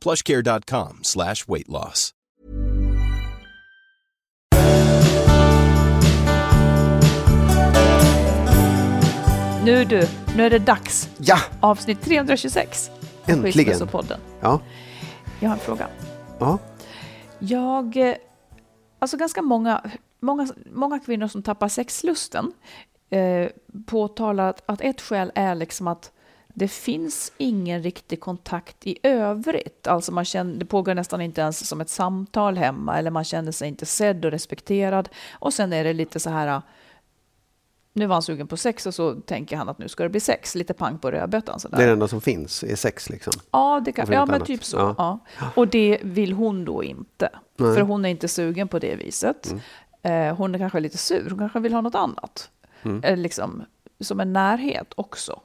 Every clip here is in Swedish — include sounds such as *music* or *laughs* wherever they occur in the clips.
plushcare.com slash weight loss. Nu du, nu är det dags. Ja, Avsnitt 326. av Äntligen. Skilsmässopodden. ja, Jag har en fråga. ja. Jag, eh, alltså ganska många, många, många kvinnor som tappar sexlusten eh, påtalar att, att ett skäl är liksom att det finns ingen riktig kontakt i övrigt. Alltså man känner, det pågår nästan inte ens som ett samtal hemma eller man känner sig inte sedd och respekterad. Och sen är det lite så här, nu var han sugen på sex och så tänker han att nu ska det bli sex, lite pang på rödbetan. Sådär. Det är det enda som finns, är sex liksom. Ja, det kan, ja men annat. typ så. Ja. Ja. Och det vill hon då inte. Nej. För hon är inte sugen på det viset. Eh, hon är kanske lite sur, hon kanske vill ha något annat. Eh, liksom, som en närhet också.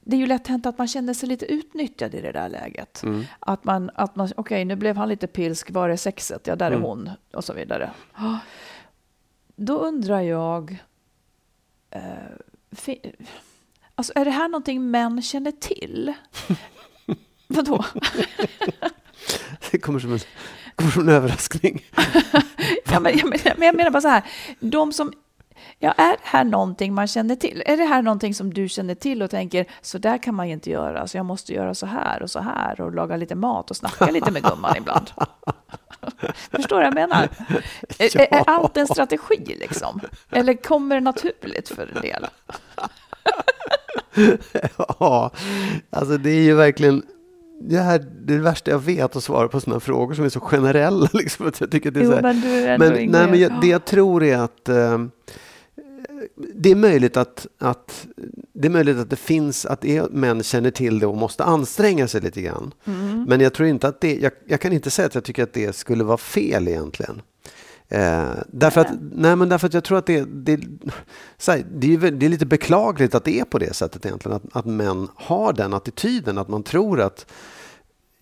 Det är ju lätt hänt att man känner sig lite utnyttjad i det där läget. Att man, att man okej nu blev han lite pilsk, var är sexet? Ja, där är hon. Och så vidare. Ah. Då undrar jag, eh, alltså är det här någonting män känner till? *laughs* Vadå? *laughs* Det kommer som en, kommer som en överraskning. *laughs* Ja, men, menar, men jag menar bara så här, de som, ja, är det här någonting man känner till? Är det här någonting som du känner till och tänker, så där kan man ju inte göra, så jag måste göra så här och så här och laga lite mat och snacka lite med gumman ibland. *laughs* Förstår du vad jag menar? Är, är, är allt en strategi liksom? Eller kommer det naturligt för en del? *laughs* Ja, alltså det är ju verkligen det här det, är det värsta jag vet att svara på sådana frågor som är så generella. *laughs* Liksom, att jag tycker det är Jo, så här, men du är men, nej, men jag, det jag tror är att eh, det är möjligt att, att det är möjligt att det finns att är, män känner till det och måste anstränga sig lite grann. Mm. Men jag tror inte att det, jag, jag kan inte säga att jag tycker att det skulle vara fel egentligen. Eh, därför, att, nej, men därför att jag tror att det, det, här, det, är, det är lite beklagligt att det är på det sättet egentligen. Att, att män har den attityden, att man tror att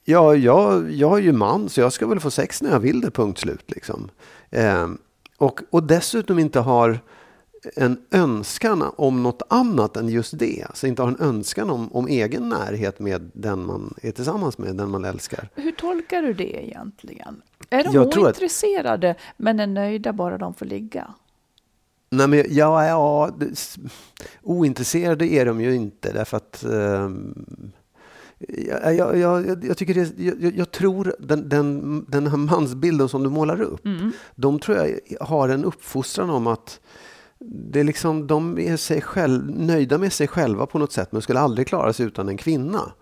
ja, jag, jag är ju man så jag ska väl få sex när jag vill det, punkt slut. Liksom. Eh, och, och dessutom inte har en önskan om något annat än just det. Alltså inte har en önskan om, om egen närhet med den man är tillsammans med, den man älskar. Hur tolkar du det egentligen? Är de Jag tror att- ointresserade men är nöjda bara de får ligga? Nej, men ja, ja, ointresserade är de ju inte därför att ehm, jag, jag, jag, jag, tycker det, jag, jag tror den, den, den här mansbilden som du målar upp, de tror jag har en uppfostran om att det är liksom, de är sig själv, nöjda med sig själva på något sätt men skulle aldrig klara sig utan en kvinna.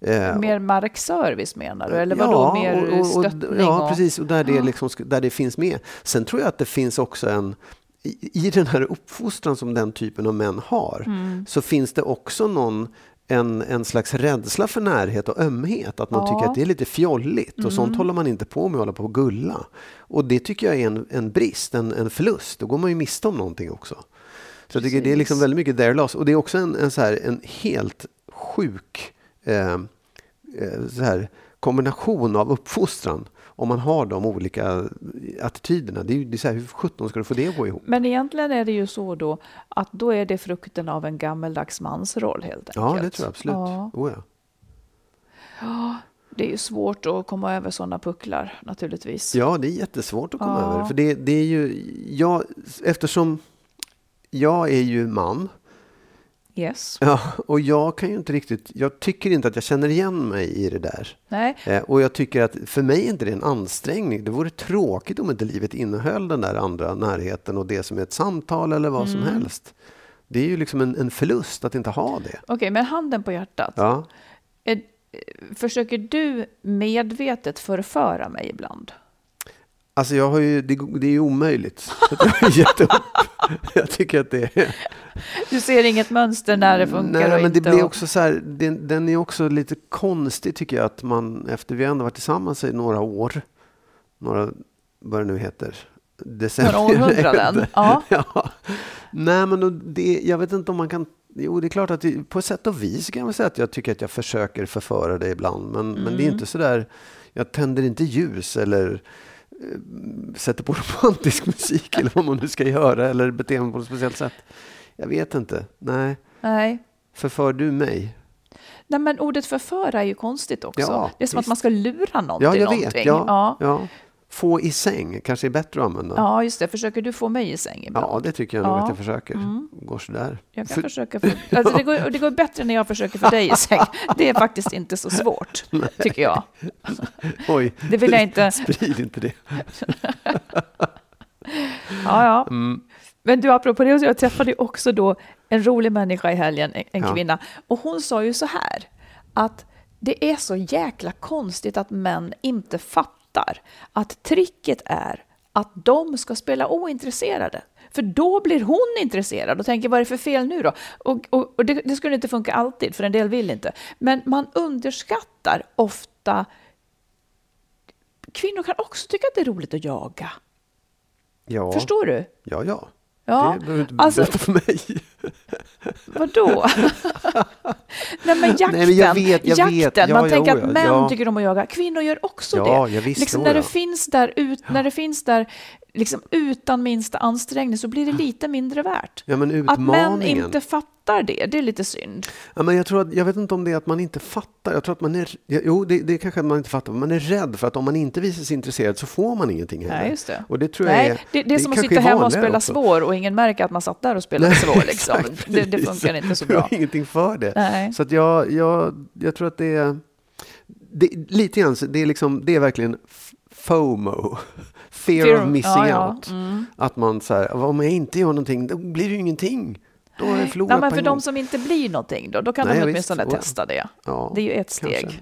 Eh, Mer markservice menar du? Eller vadå mer stöttning? Ja, och... precis. Och där det, liksom, där det finns med. Sen tror jag att det finns också en... I, I den här uppfostran som den typen av män har Mm. så finns det också någon en, en slags rädsla för närhet och ömhet. Att man Ja. Mm. tycker att det är lite fjolligt och sånt håller man inte på med att hålla på och gulla. Och det tycker jag är en, en brist, en, en förlust. Då går man ju miste om någonting också. Så jag tycker det är liksom Precis. väldigt mycket their loss. Och det är också en, en, så här, en helt sjuk eh, eh, så här, kombination av uppfostran om man har de olika attityderna. Det är ju det är så här, hur sjutton ska du få det att gå ihop? Men egentligen är det ju så då att då är det frukten av en gammeldags mansroll helt enkelt. Ja, det tror jag absolut. Ja. Oh, ja. Det är ju svårt att komma över sådana pucklar naturligtvis. ja, det är jättesvårt att komma Ja. över. För det, det är ju, jag, eftersom jag är ju man Yes. Ja, och jag kan ju inte riktigt, jag tycker inte att jag känner igen mig i det där. Nej, Eh, och jag tycker att för mig är inte det en ansträngning. Det vore tråkigt om inte livet innehöll den där andra närheten och det som är ett samtal eller vad som helst. Det är ju liksom en, en förlust att inte ha det. okej, men handen på hjärtat. Ja. Är, försöker du medvetet förföra mig ibland? Alltså jag har ju, det, det är ju omöjligt. Jag har gett upp. *laughs* Jag tycker att det är... Du ser inget mönster när det funkar Nej, och men det inte? blir och- också så här, den, den är också lite konstig tycker jag att man, efter vi ändå varit tillsammans i några år, några, vad det nu heter, decennier. Några århundraden, *laughs* ja. ja. Nej, men då, det, jag vet inte om man kan, jo det är klart att det, på ett sätt och vis kan jag väl säga att jag tycker att jag försöker förföra dig ibland, men, men det är Mm. inte så där, jag tänder inte ljus eller sätter på *laughs* romantisk musik eller vad man nu ska göra eller beter mig på ett speciellt sätt. Jag vet inte. Nej. Nej. Förför du mig? Nej, men ordet förföra är ju konstigt också. Ja, det är som att visst. man ska lura någon Ja, till jag någonting. vet. Ja, Ja. Få i säng kanske är bättre att använda. ja, just det. Försöker du få mig i säng ibland? Ja, det tycker jag nog Ja. att jag försöker. Mm. Går sådär. Jag kan För- försöka för, alltså det, går, det går bättre när jag försöker för dig i säng. Det är faktiskt inte så svårt, *laughs* tycker jag. Oj, Det vill jag inte. sprid inte det. *laughs* Ja, ja. Mm. Men du, apropå det, jag träffade ju också då en rolig människa i helgen, en, en Ja. kvinna. Och hon sa ju så här, att det är så jäkla konstigt att män inte fattar att tricket är att de ska spela ointresserade. För då blir hon intresserad och tänker vad är det för fel nu då? Och, och, och det, det skulle inte funka alltid, för en del vill inte. Men man underskattar ofta... Kvinnor kan också tycka att det är roligt att jaga. Ja, Förstår du? ja, ja. Ja, Det behöver du inte alltså- berätta för mig. Vadå? *laughs* Nej men jakten, Nej, men jag vet, jag jakten. vet. Ja, man ja, tänker ja, att män tycker om att jaga, kvinnor gör också det. ja, visst, liksom när det finns där, ut, när det finns där liksom utan minsta ansträngning så blir det lite mindre värt. Att män inte fattar det, det är lite synd. Ja, men jag, tror att, jag vet inte om det är att man inte fattar. Jag tror att man är, jo, det, det är kanske att man inte fattar. Men man är rädd för att om man inte visar sig intresserad så får man ingenting heller. Nej, just det. Och det tror jag Nej, är, det, det är som att sitta hemma och spela också. svår och ingen märker att man satt där och spelade Nej, svår. Liksom. Exakt, det, det funkar inte så Du har bra. ingenting för det. Nej. Så att jag, jag, jag tror att det är, det, lite grann, det är, liksom, det är verkligen FOMO. Fear, *laughs* Fear- of missing ja, ja. out. Mm. Att man så här, om jag inte gör någonting, då blir det ju ingenting. Då har jag förlorat Nej, men för de som inte blir någonting då, då kan Nej, de visst. åtminstone ja. testa det. Ja, Det är ju ett steg. kanske.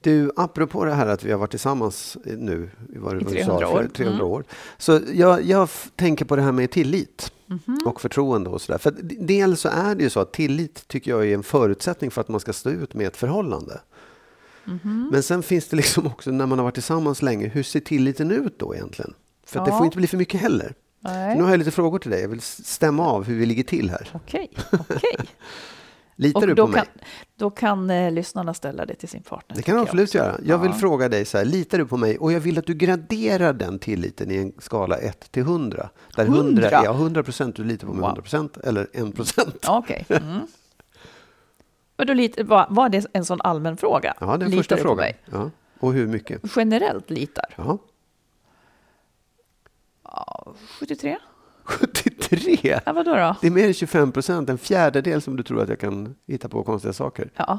Du, apropå det här att vi har varit tillsammans nu i vad det I var du 300 sa, år. för 300 Mm. år. Så jag, jag tänker på det här med tillit Mhm. och förtroende och sådär. För att d- dels så är det ju så att tillit tycker jag är en förutsättning för att man ska stå ut med ett förhållande. Mhm. Men sen finns det liksom också när man har varit tillsammans länge, hur ser tilliten ut då egentligen? För att det Ja. får inte bli för mycket heller. Nu har jag lite frågor till dig, jag vill stämma av hur vi ligger till här. Okej, okej. *laughs* Litar Och du då på mig? kan, då kan eh, lyssnarna ställa det till sin partner. Det kan jag absolut göra. Jag vill Ja. fråga dig så här, litar du på mig? Och jag vill att du graderar den tilliten i en skala 1 till 100. Där 100, 100? ja, 100 procent, du litar på mig Wow. 100 procent eller 1 procent. Okej. Mm. *laughs* Men då lit, var, var det en sån allmän fråga? Ja, det är den litar första frågan. Ja. Och hur mycket? Generellt litar? Ja, 73? 73! Ja, vadå då? Det är mer än 25 procent, en fjärdedel som du tror att jag kan hitta på konstiga saker. Ja,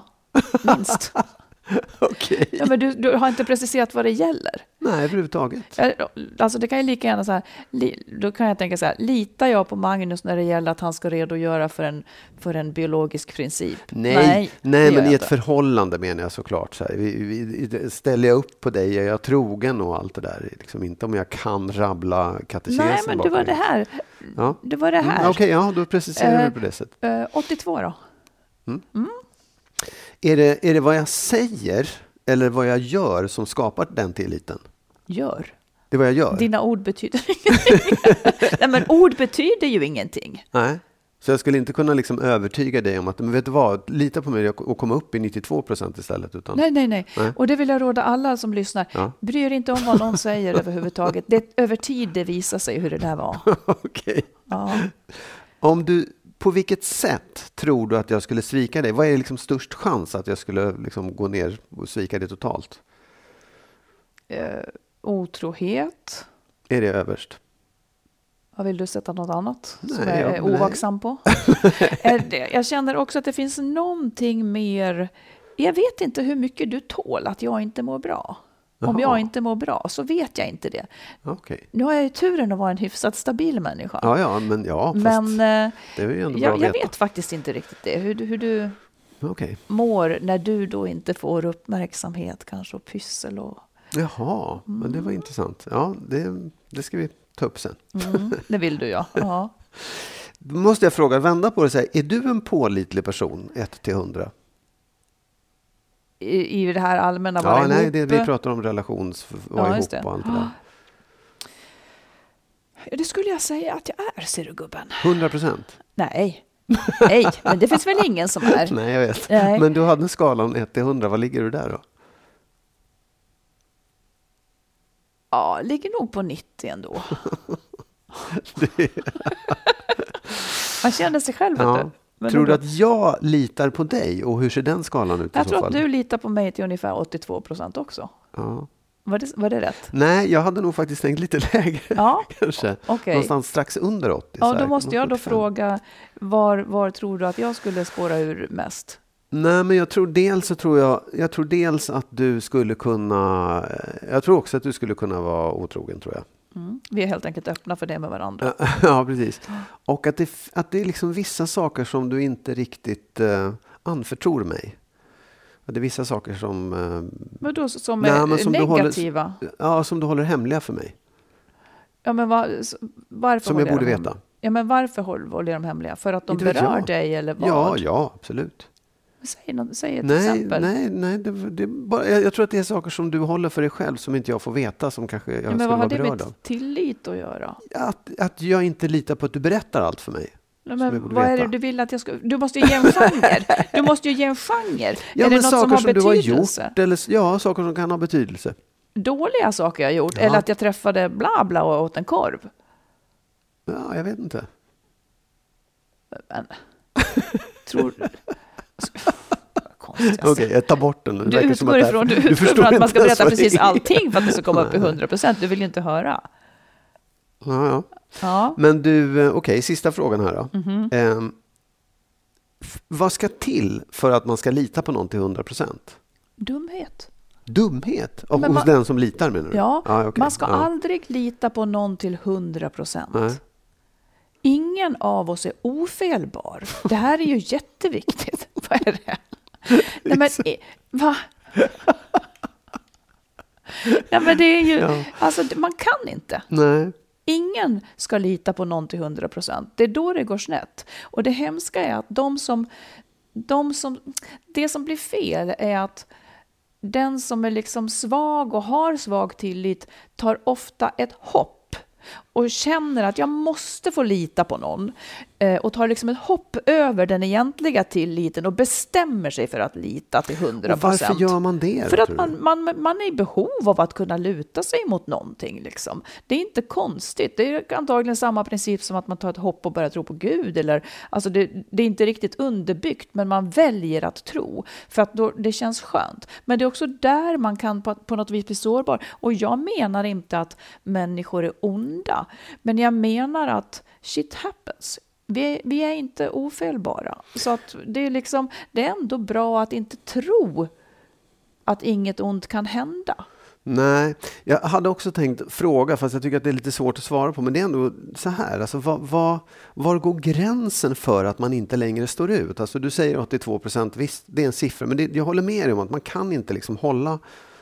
minst. *laughs* *laughs* Okej. Ja, men du, du har inte preciserat vad det gäller. Nej, överhuvudtaget. Eh, Alltså det kan ju lika gärna så här, li, då kan jag tänka så här, litar jag på Magnus när det gäller att han ska redogöra för en, för en biologisk princip? Nej, nej, gör men i ett förhållande menar jag såklart. Så här. Vi, vi, ställer jag upp på dig, är jag trogen och allt det där. Liksom inte om jag kan rabbla katekesen Nej, men det var det här. Ja. Det var det Mm, här. Okej, ja, då preciserar Eh, du på det sättet. Eh, 82 då? Är det, är det vad jag säger eller vad jag gör som skapar den tilliten? Gör. Det är vad jag gör? Dina ord betyder *laughs* ingenting. Nej, men ord betyder ju ingenting. Nej. Så jag skulle inte kunna liksom övertyga dig om att, men vet du vad, lita på mig och komma upp i 92 procent istället. Utan, Nej, nej, nej, Nej. Och det vill jag råda alla som lyssnar. Ja. Bry er inte om vad någon säger *laughs* överhuvudtaget. Det är över tid det visar sig hur det där var. *laughs* Okej. Ja. Om du, på vilket sätt tror du att jag skulle svika dig? Vad är liksom störst chans att jag skulle liksom gå ner och svika dig totalt? Eh, otrohet. Är det överst? Vad vill du sätta något annat som Nej, jag ja, är nej. ovaksam på? *laughs* Eh, jag känner också att det finns någonting mer. Jag vet inte hur mycket du tål att jag inte mår bra. Om Jaha. jag inte mår bra så vet jag inte det. Okej. Nu har jag ju turen att vara en hyfsat stabil människa. Ja, ja, men ja, Men eh, det är ju ändå bra jag, att jag vet faktiskt inte riktigt det. Hur, du- hur du Okej. mår när du då inte får uppmärksamhet kanske och pyssel och Jaha, men det var intressant. Ja, det, det ska vi ta upp sen. mm, det vill du ja. *laughs* ja. Då måste jag fråga, vända på det och säga, är du en pålitlig person, 1 till 100? I, I det här allmänna vara Ja, nej, ihop. det, vi pratar om relations, vara Ja, ihop det. och allt det där. Ja, Det skulle jag säga att jag är, ser du gubben. 100 procent? Nej, nej, men det finns väl ingen som är. *laughs* Nej, jag vet. Nej. Men du hade skalan 1 till 100, vad ligger du där då? Ja, ligger nog på 90 ändå. *laughs* Man känner sig själv, vet Ja. du. Men tror du att jag litar på dig och hur ser den skalan ut i Jag så tror fall? att du litar på mig till ungefär 82 procent också. Ja. Var det, var det rätt? Nej, jag hade nog faktiskt tänkt lite *laughs* lägre Ja, kanske. okej. Någonstans strax under 80. så Ja, då måste jag då 75. fråga, var, var tror du att jag skulle spåra ur mest? Nej, men jag tror dels så tror jag, jag tror dels att du skulle kunna, eh, jag tror också att du skulle kunna vara otrogen tror jag. Mm. Vi är helt enkelt öppna för det med varandra. ja, *laughs* precis. Och att det, att det är liksom vissa saker som du inte riktigt uh, anförtror mig. Att det är vissa saker som, eh, Men då som Nej, är som du håller- negativa? ja, som du håller hemliga för mig. Ja, men var, s- varför Som jag borde veta. Ja, men varför håller, de hemliga? För att de Inte berör dig eller vad? Ja, ja, absolut. Säg, något, säg ett Nej, exempel. nej, nej det, det är bara, jag, jag tror att det är saker som du håller för dig själv som inte jag får veta som kanske jag ja, skulle men vad vara har det berörd av. med tillit att göra? Att, att jag inte litar på att du berättar allt för mig. Men vad är veta. det du vill att jag ska... Du måste ju ge en genre. Du måste ju ge en genre. *laughs* Ja, är det något saker som har som du har betydelse? gjort. Eller, ja, saker som kan ha betydelse. Dåliga saker jag har gjort? Ja. Eller att jag träffade bla bla och åt en korv? Ja, jag vet inte. Men, tror... *laughs* Konstigt. alltså. Okej, jag tar bort den. Det Du utgår ifrån, du du förstår att man ska berätta precis allting för att det ska komma upp i Nej. 100 procent. Du vill ju inte höra. Ja, ja. Ja. Men du, eh, okej, sista frågan här då. Mhm. Ehm, f- vad ska till för att man ska lita på någon till 100 procent? Dumhet. Dumhet? Och, Men hos man- den som litar menar du? Ja, okej. man ska ja. aldrig lita på någon till 100 procent. Ingen av oss är ofelbar. Det här är ju jätteviktigt. *laughs* Vad är det? Nej, men, va? Nej, men det är ju, Ja. alltså, man kan inte. Nej. Ingen ska lita på någon till 100 procent. Det är då det går snett. Och det hemska är att de som, de som... Det som blir fel är att den som är liksom svag och har svag tillit tar ofta ett hopp och känner att jag måste få lita på någon eh, och tar liksom ett hopp över den egentliga tilliten och bestämmer sig för att lita till 100 Och varför procent. gör man det? För att man, man, man är i behov av att kunna luta sig mot någonting. Liksom. Det är inte konstigt. Det är antagligen samma princip som att man tar ett hopp och börjar tro på Gud. Eller, alltså det, det är inte riktigt underbyggt, men man väljer att tro. För att då, det känns skönt. Men det är också där man kan på, på något vis bli sårbar. Och jag menar inte att människor är onda. Men jag menar att shit happens. Vi är, vi är inte ofelbara. Så att det, är liksom, det är ändå bra att inte tro att inget ont kan hända. Nej, jag hade också tänkt fråga, fast jag tycker att det är lite svårt att svara på. Men det är ändå så här, alltså, vad, vad, var går gränsen för att man inte längre står ut? Alltså, du säger 82 procent, visst det är en siffra, men det, jag håller med dig om att man kan inte liksom hålla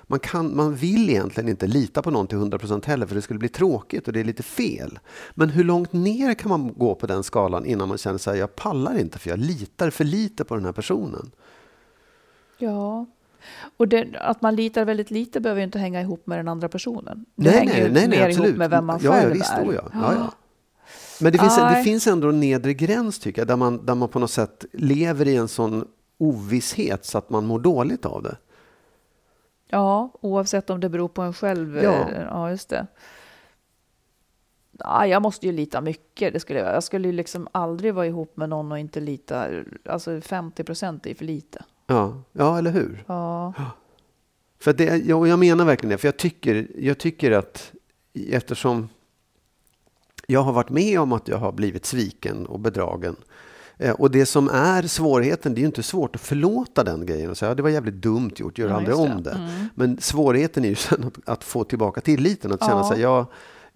man, kan, man vill egentligen inte lita på någon till 100 procent heller, för det skulle bli tråkigt och det är lite fel. Men hur långt ner kan man gå på den skalan innan man känner sig jag pallar inte för jag litar för lite på den här personen? Ja. Och det, att man litar väldigt lite behöver ju inte hänga ihop med den andra personen. Det Nej, hänger nej, ju nej, mer absolut. ihop med vem man ja, själv ja, visst, är. ja. Ja, ja. Men det finns, det finns ändå en nedre gräns tycker jag, där man, där man på något sätt lever i en sån ovisshet så att man mår dåligt av det. Ja, oavsett om det beror på en själv. Ja. eh, ja just det. Ja, jag måste ju lita mycket. Det skulle jag, jag skulle ju liksom aldrig vara ihop med någon och inte lita. Alltså 50 procent är för lite. Ja, ja eller hur? Ja. För det, jag, jag menar verkligen det, för jag tycker, jag tycker att eftersom jag har varit med om att jag har blivit sviken och bedragen. Eh, och det som är svårigheten, det är ju inte svårt att förlåta den grejen och säga ja, det var jävligt dumt gjort, gör Ja, aldrig om det. Mm. Men svårigheten är ju *laughs* sen att, att få tillbaka tilliten, att känna Ja. sig jag,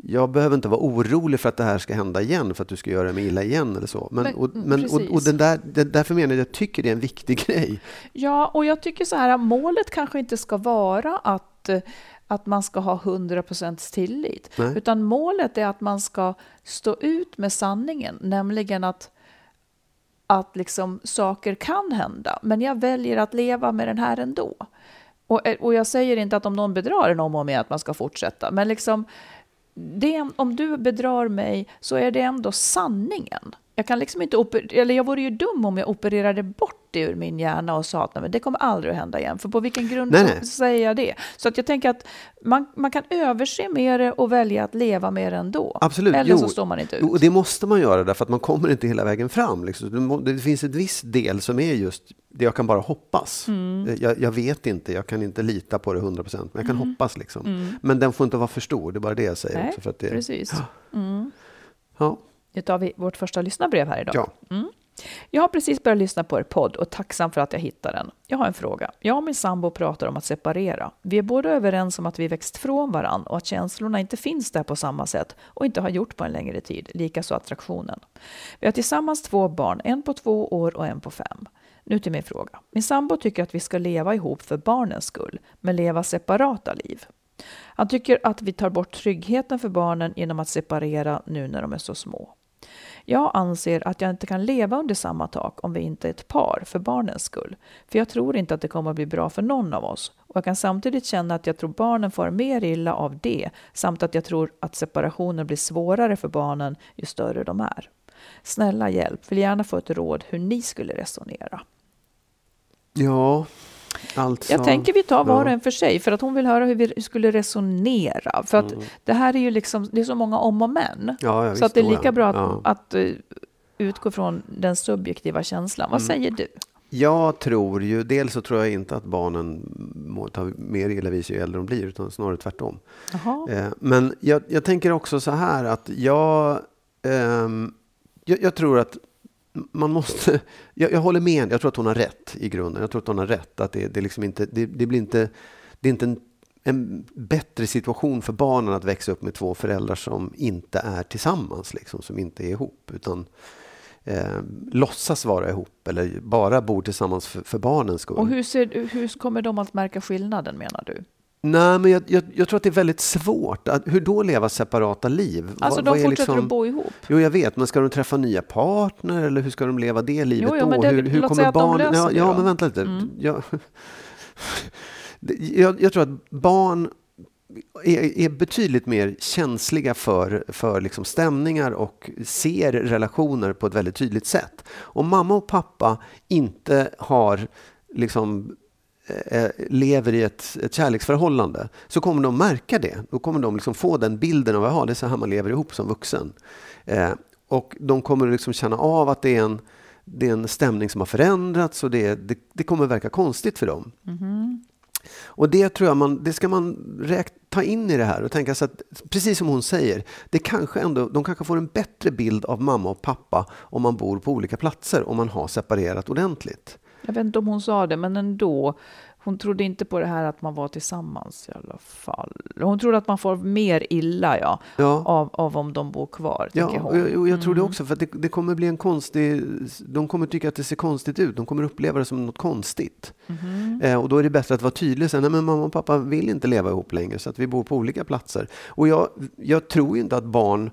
jag behöver inte vara orolig för att det här ska hända igen, för att du ska göra mig illa igen eller så. Men, och, men, och, och den där, det, därför menar jag jag tycker det är en viktig *laughs* grej. ja, och jag tycker så här, målet kanske inte ska vara att, eh, att man ska ha 100 procents tillit. Nej. Utan målet är att man ska stå ut med sanningen, nämligen att att liksom saker kan hända, men jag väljer att leva med den här ändå. Och, eh, och jag säger inte att om någon bedrar en om och om igen att man ska fortsätta, men liksom det, om du bedrar mig så är det ändå sanningen. Jag kan liksom inte eller jag vore ju dum om jag opererade bort det ur min hjärna och sa att det kommer aldrig att hända igen. För på vilken grund Nej, nej. säger jag det? Så att jag tänker att man, man kan överse med det och välja att leva med det ändå. Absolut. Eller jo, så står man inte ut. Och det måste man göra därför att man kommer inte hela vägen fram. Liksom. Det finns ett viss del som är just det jag kan bara hoppas. Mm. Jag, jag vet inte, jag kan inte lita på det 100 procent, men jag kan hoppas. Liksom. Mm. Men den får inte vara för stor, det är bara det jag säger. Nej, för att det, Precis. *gasps* Mm. Ja, Vi vårt första lyssnarbrev här idag. ja. Jag har precis börjat lyssna på er podd och tacksam för att jag hittade den. Jag har en fråga. Jag och min sambo pratar om att separera. Vi är båda överens om att vi växt från varann och att känslorna inte finns där på samma sätt och inte har gjort på en längre tid, likaså attraktionen. Vi har tillsammans två barn, en på två år och en på fem. Nu till min fråga. Min sambo tycker att vi ska leva ihop för barnens skull, men leva separata liv. Han tycker att vi tar bort tryggheten för barnen genom att separera nu när de är så små. Jag anser att jag inte kan leva under samma tak om vi inte är ett par för barnens skull. För jag tror inte att det kommer att bli bra för någon av oss. Och jag kan samtidigt känna att jag tror barnen får mer illa av det, samt att jag tror att separationen blir svårare för barnen ju större de är. Snälla hjälp, vill gärna få ett råd hur ni skulle resonera. ja, alltså. Jag tänker vi tar var och ja. en för sig, för att hon vill höra hur vi skulle resonera. För att det här är ju liksom, det är så många om och men. Mm. Ja, ja, så att det är lika bra att, Ja. att eh, utgå från den subjektiva känslan. Vad Mm. säger du? Jag tror ju, dels så tror jag inte att barnen mår ta mer illa vid sig ju äldre de blir, utan snarare tvärtom. Eh, Men jag, jag tänker också så här att jag, ehm, jag, jag tror att man måste, *laughs* jag, jag håller med henne. jag tror att hon har rätt i grunden. Jag tror att hon har rätt, att det, det, är liksom inte, det, det blir inte, det är inte en, en bättre situation för barnen att växa upp med två föräldrar som inte är tillsammans, liksom, som inte är ihop, utan eh, låtsas vara ihop eller bara bor tillsammans för, för barnens skull. Och hur, ser, hur kommer de att märka skillnaden menar du? Nej, men jag, jag, jag tror att det är väldigt svårt. Att, hur då leva separata liv? Alltså Vad- de vad fortsätter liksom- att bo ihop. Jo, jag vet, men ska de träffa nya partner eller hur ska de leva det livet Jo, jo, då? det- hur hur kommer barn... ja, ja då. men vänta lite. Mm. *laughs* Jag, jag, tror att barn är, är betydligt mer känsliga för, för liksom stämningar och ser relationer på ett väldigt tydligt sätt. Om mamma och pappa inte har liksom lever i ett, ett kärleksförhållande så kommer de märka det. Då kommer de liksom få den bilden av att det är så här man lever ihop som vuxen. Eh, och de kommer liksom känna av att det är en, det är en stämning som har förändrats och det, det, det kommer verka konstigt för dem. Och det tror jag man, det ska man räk, ta in i det här och tänka sig att, precis som hon säger, det kanske ändå, de kanske får en bättre bild av mamma och pappa om man bor på olika platser, om man har separerat ordentligt. Jag vet inte om hon sa det, men ändå. Hon trodde inte på det här att man var tillsammans i alla fall. Hon trodde att man får mer illa ja, Ja. av, av om de bor kvar. Ja, hon. och jag, och jag tror det Mm. också, för det, det kommer bli en konstig... De kommer tycka att det ser konstigt ut. De kommer uppleva det som något konstigt. Mhm. Eh, och då är det bättre att vara tydlig säga, nej men mamma och pappa vill inte leva ihop längre, så att vi bor på olika platser. Och jag, jag tror inte att barn...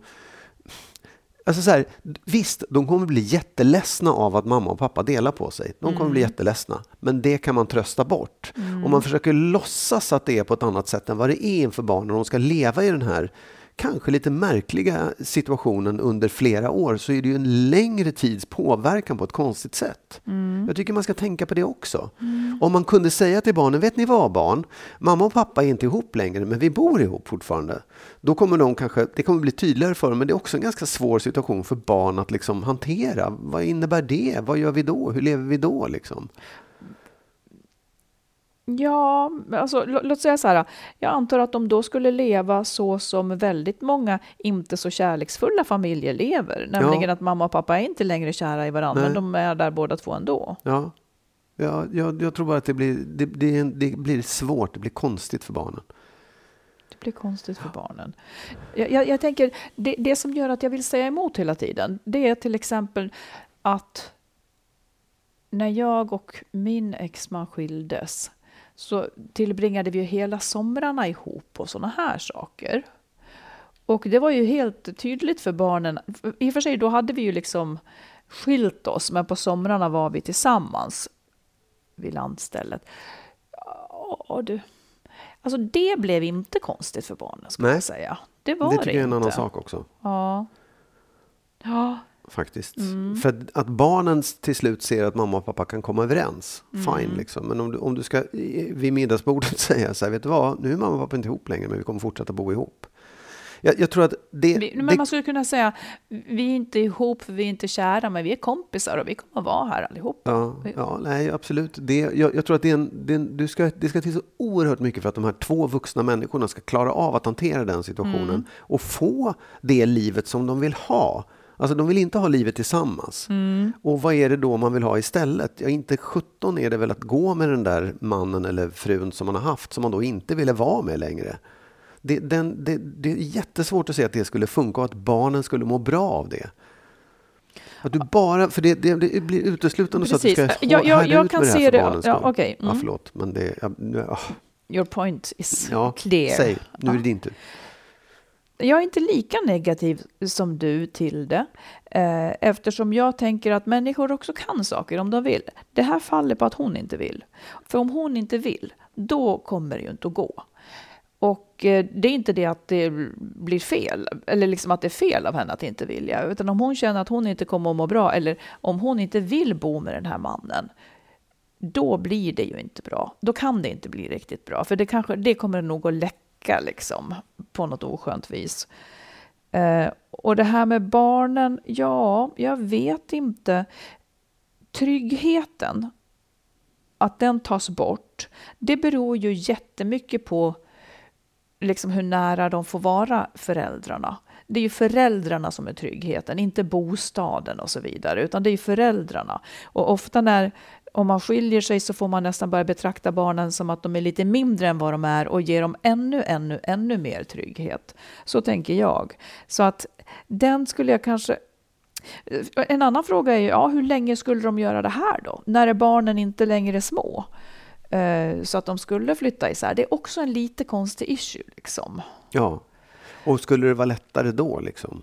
Alltså så här, visst, de kommer bli jätteledsna av att mamma och pappa delar på sig. De kommer bli jätteledsna. Men det kan man trösta bort. Om man försöker låtsas att det är på ett annat sätt än vad det är inför barnen. Och de ska leva i den här kanske lite märkliga situationen under flera år så är det ju en längre tids påverkan på ett konstigt sätt. Mm. Jag tycker man ska tänka på det också. Mm. Om man kunde säga till barnen, vet ni vad barn? Mamma och pappa är inte ihop längre men vi bor ihop fortfarande. Då kommer de kanske, det kommer bli tydligare för dem men det är också en ganska svår situation för barn att liksom hantera. Vad innebär det? Vad gör vi då? Hur lever vi då? Liksom? Ja, alltså, låt säga så här. Jag antar att de då skulle leva så som väldigt många inte så kärleksfulla familjer lever. Nämligen ja. att mamma och pappa är inte längre kära i varandra, Nej. men de är där båda två ändå. Ja, ja jag, jag tror bara att det blir, det, det, det, blir svårt, det blir konstigt för barnen. Det blir konstigt för barnen. Jag, jag, jag tänker, det, det som gör att jag vill säga emot hela tiden, det är till exempel att när jag och min exman skildes så tillbringade vi ju hela somrarna ihop och sådana här saker. Och det var ju helt tydligt för barnen. I och för sig, då hade vi ju liksom skilt oss, men på somrarna var vi tillsammans vid landstället. Och du, alltså det blev inte konstigt för barnen, skulle jag säga. Det var det tycker jag är en annan sak också. Ja. Ja, faktiskt. Mm. För att barnen till slut ser att mamma och pappa kan komma överens, mm. fine liksom. Men om du, om du ska vid middagsbordet *laughs* säga så här, vet du vad, nu är mamma och pappa inte ihop längre, men vi kommer fortsätta bo ihop. Jag, jag tror att det, vi, men man skulle kunna säga, vi är inte ihop vi är inte kära, men vi är kompisar och vi kommer vara här allihop. Ja, ja nej, absolut. Det, jag, jag tror att det, är en, det, är en, du ska, det ska till så oerhört mycket för att de här två vuxna människorna ska klara av att hantera den situationen mm. och få det livet som de vill ha. Alltså de vill inte ha livet tillsammans. Mm. Och vad är det då man vill ha istället? Ja, inte 17 är det väl att gå med den där mannen eller frun som man har haft, som man då inte ville vara med längre. Det, den, det, det är jättesvårt att se att det skulle funka och att barnen skulle må bra av det. Att du bara, för det, det, det blir uteslutande Precis. så att du ska jag, jag, jag ut kan med se det här för barnens ja, okay. mm. ja, förlåt, men det... Ja, oh. Your point is ja, clear. Säg, nu är det din tur. Jag är inte lika negativ som du till det, eh, eftersom jag tänker att människor också kan saker om de vill. Det här faller på att hon inte vill. För om hon inte vill, då kommer det ju inte att gå. Och eh, det är inte det att det blir fel, eller liksom att det är fel av henne att inte vilja, utan om hon känner att hon inte kommer att må bra, eller om hon inte vill bo med den här mannen, då blir det ju inte bra. Då kan det inte bli riktigt bra, för det, kanske, det kommer nog att läcka läcka liksom, på något oskönt vis. Eh, och det här med barnen, ja, jag vet inte. Tryggheten, att den tas bort, det beror ju jättemycket på liksom hur nära de får vara föräldrarna. Det är ju föräldrarna som är tryggheten, inte bostaden och så vidare, utan det är föräldrarna. Och ofta när om man skiljer sig så får man nästan börja betrakta barnen som att de är lite mindre än vad de är och ger dem ännu, ännu, ännu mer trygghet. Så tänker jag. Så att den skulle jag kanske en annan fråga är ju, ja, hur länge skulle de göra det här då? När är barnen inte längre små? Eh, så att de skulle flytta isär. Det är också en lite konstig issue. Liksom. Ja, och skulle det vara lättare då? Liksom?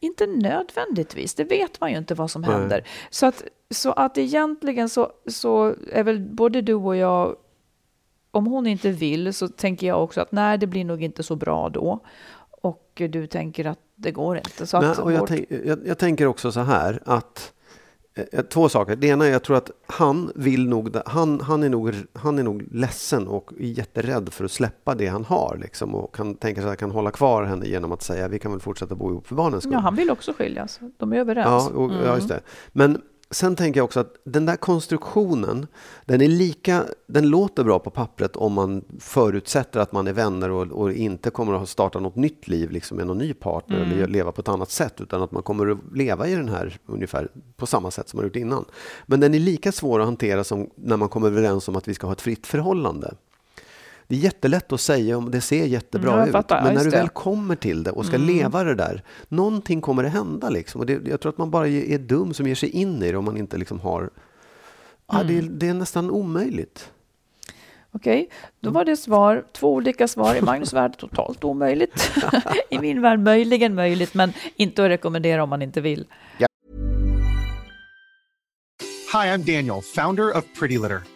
Inte nödvändigtvis, det vet man ju inte vad som händer. Så att, så att egentligen så, så är väl både du och jag, om hon inte vill så tänker jag också att nej, det blir nog inte så bra då. Och du tänker att det går inte. Så nej, och jag, tänk, jag, jag tänker också så här att två saker. Det ena är jag tror att han vill nog, han, han, är nog, han är nog ledsen och jätterädd för att släppa det han har. Liksom, och kan tänka sig att han kan hålla kvar henne genom att säga vi kan väl fortsätta bo ihop för barnens skull. Ja, han vill också skiljas. De är överens. Ja, och, mm. ja just det. Men Sen tänker jag också att den där konstruktionen, den, är lika, den låter bra på pappret om man förutsätter att man är vänner och, och inte kommer att starta något nytt liv liksom med någon ny partner mm. eller leva på ett annat sätt, utan att man kommer att leva i den här ungefär på samma sätt som man gjort innan. Men den är lika svår att hantera som när man kommer överens om att vi ska ha ett fritt förhållande. Det är jättelätt att säga om det ser jättebra mm, ut, men när du väl kommer till det och ska mm. leva det där, någonting kommer att hända. Liksom. Och det, jag tror att man bara är dum som ger sig in i det om man inte liksom har... Mm. Ja, det, det är nästan omöjligt. Okej, okay, då var det svar, två olika svar. I Magnus värld totalt omöjligt. *laughs* *laughs* I min värld möjligen möjligt, men inte att rekommendera om man inte vill. Yeah. Hi, I'm Daniel, founder of Pretty Litter.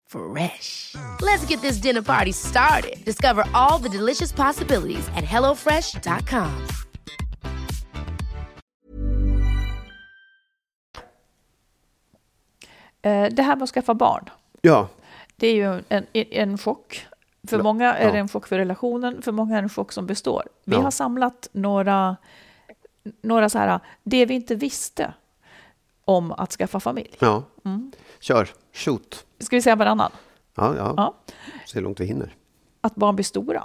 Fresh. Let's get this dinner party started. Discover all the delicious possibilities at hellofresh.com. Eh, Det här med att skaffa barn, Ja, det är ju en, en chock. För Ja. många är det en chock för relationen, för många är det en chock som består. Vi Ja. har samlat några, några så här, det vi inte visste om att skaffa familj. ja. Mm. Kör. Shoot. Ska vi säga varannan? Ja, ja. Ja. Se hur långt vi hinner. Att barn blir stora.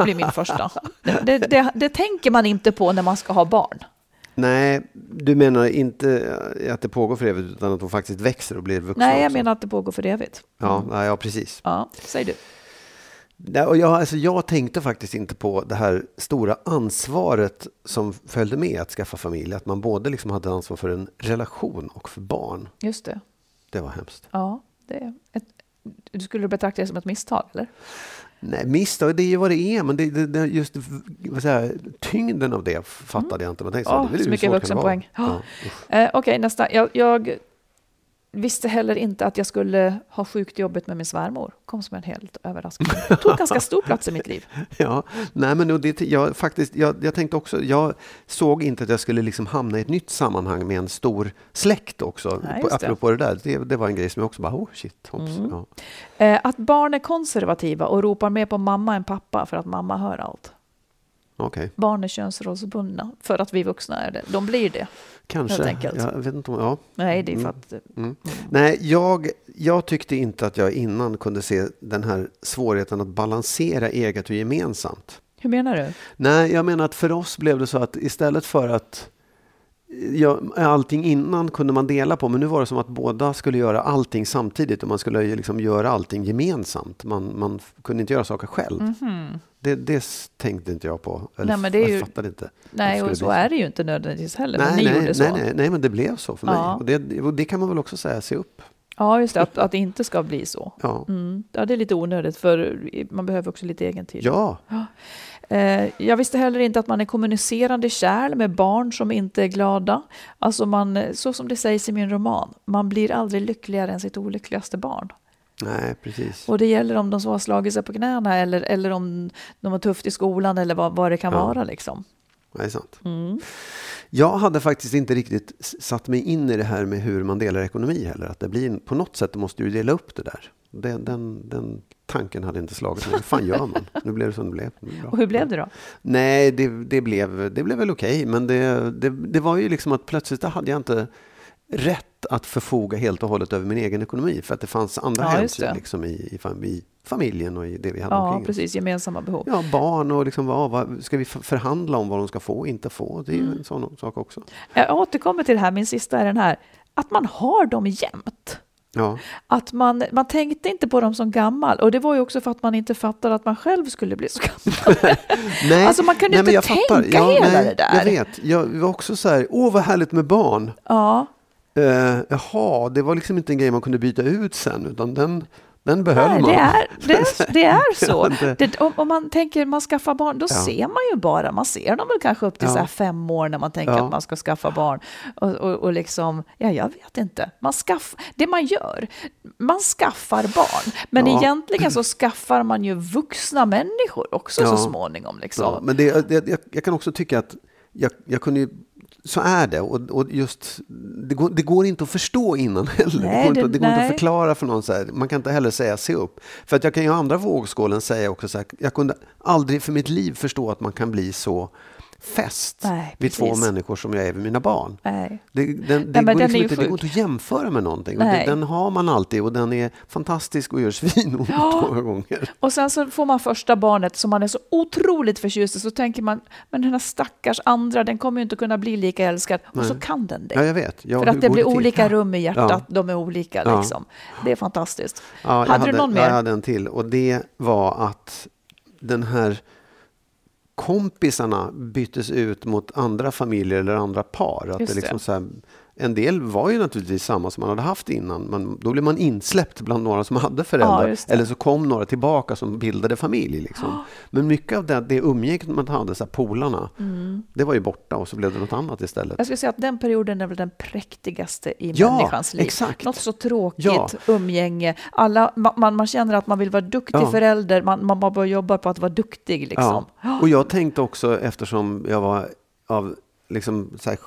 blir min första. Det, det, det, det tänker man inte på när man ska ha barn. Nej, du menar inte att det pågår för evigt utan att de faktiskt växer och blir vuxna Nej, jag också. menar att det pågår för evigt. Ja, nej, ja precis. Ja, säg du. Jag, alltså, jag tänkte faktiskt inte på det här stora ansvaret som följde med att skaffa familj. Att man både liksom hade ansvar för en relation och för barn. Just det. Det var hemskt. Ja, det är ett, du skulle betrakta det som ett misstag, eller? Nej, misstag, det är ju vad det är, men det, det, det, just jag, tyngden av det fattade jag inte. Man tänkte, Åh, det är så mycket vuxenpoäng. Ja. Ja. Eh, Okej, nästa. Jag, jag visste heller inte att jag skulle ha sjukt jobbigt med min svärmor. Kom som en helt överraskning. Tog ganska *laughs* stor plats i mitt liv. Ja, nej men det, jag, faktiskt, jag, jag tänkte också, jag såg inte att jag skulle liksom hamna i ett nytt sammanhang med en stor släkt också. Nej, det. apropå det där, det, det var en grej som jag också bara, oh shit, hopps. Mm. Ja. Eh, Att barn är konservativa och ropar mer på mamma än pappa för att mamma hör allt. Okej, Barn är könsrollsbundna för att vi vuxna är det. De blir det. kanske. Jag vet inte om, ja. Nej, det är för Mm. att... Mm. Nej, jag, jag tyckte inte att jag innan kunde se den här svårigheten att balansera eget och gemensamt. Hur menar du? Nej, jag menar att för oss blev det så att istället för att ja, allting innan kunde man dela på, men nu var det som att båda skulle göra allting samtidigt och man skulle liksom göra allting gemensamt. Man, man kunde inte göra saker själv. Det, det tänkte inte jag på. Eller. Nej, men det är jag ju- fattade inte. Nej, och så bli är det ju inte nödvändigtvis heller. men Nej, ni nej, gjorde så. nej, nej, nej, men det blev så för mig. Ja. Och det, och det kan man väl också säga, se upp. Ja, just det. Att, att det inte ska bli så. Ja, Mm. Ja, det är lite onödigt för man behöver också lite egen tid. ja. Eh, jag visste heller inte att man är kommunicerande kärl med barn som inte är glada. Alltså man, så som det sägs i min roman, man blir aldrig lyckligare än sitt olyckligaste barn. Nej precis. Och det gäller om de så har slagit sig på knäna eller, eller om de har tufft i skolan eller vad, vad det kan Ja. vara. Liksom. Det är sant. Mm. Jag hade faktiskt inte riktigt satt mig in i det här med hur man delar ekonomi heller. Att det blir, på något sätt måste du dela upp det där. Den, den, den tanken hade inte slagit mig. Hur fan gör man? Nu blev det som det blev. Det. Och hur blev det då? Nej, det, det, blev, det blev väl okej. Men det, det, det var ju liksom att plötsligt hade jag inte rätt att förfoga helt och hållet över min egen ekonomi. För att det fanns andra Ja, hänsyn liksom i, i, i familjen och i det vi hade Ja, omkring oss. precis. Gemensamma behov. Ja, barn och liksom, vad, vad, ska vi för- förhandla om vad de ska få och inte få? Det är Mm. en sån sak också. Jag återkommer till det här, min sista är den här. Att man har dem jämt. Ja, Att man, man tänkte inte på dem som gammal. Och det var ju också för att man inte fattade att man själv skulle bli så gammal. *laughs* nej, Alltså, man kunde nej, inte jag fattar. tänka hela det där. Jag vet. Jag var också så här, åh vad härligt med barn. Ja, Uh, jaha, det var liksom inte en grej man kunde byta ut sen, utan den, Den behöll Nej, man. det är, *laughs* det är, det är så. Det, om, om man tänker man skaffar barn, då Ja. ser man ju bara, man ser dem väl kanske upp till Ja. så här fem år när man tänker Ja. att man ska skaffa barn. Och, och, och liksom, ja jag vet inte. Man skaff, det man gör, man skaffar barn. Men Ja. egentligen så skaffar man ju vuxna människor också så småningom. Liksom. Men det, det, jag, jag kan också tycka att jag, jag kunde ju, så är det. Och, och just, det, går, det går inte att förstå innan heller. Nej, det går, inte, det- går inte att förklara för någon. Så här. Man kan inte heller säga se upp. För att jag kan ju andra vågskålen säga också så här. Jag kunde aldrig för mitt liv förstå att man kan bli så fäst Nej, vid två människor som jag är vid mina barn. Nej. Det, den, det, men går den liksom inte, det går inte att jämföra med någonting. Det, den har man alltid och den är fantastisk och gör svinont Ja. *laughs* många gånger. Och sen så får man första barnet som man är så otroligt förtjust i, så tänker man, men den här stackars andra, den kommer ju inte kunna bli lika älskad. Och så kan den det. Ja, jag vet. Ja, För att det blir till? olika rum i hjärtat, Ja. de är olika liksom. Det är fantastiskt. Hade, du någon mer? Jag hade en till och det var att den här kompisarna byttes ut mot andra familjer eller andra par. Att Just det liksom det. så här, en del var ju naturligtvis samma som man hade haft innan, men då blev man insläppt bland några som hade föräldrar. Ja, eller så kom några tillbaka som bildade familj. Liksom. Men mycket av det, det umgänget man hade, så här, polarna, Mm. det var ju borta och så blev det något annat istället. Jag skulle säga att den perioden är väl den präktigaste i Ja, människans liv. exakt. Något så tråkigt, Ja. umgänge. Alla, ma- man, man känner att man vill vara duktig Ja. förälder, man, man bara jobbar på att vara duktig. Liksom. Ja. Och jag tänkte också, eftersom jag var av, liksom, så här,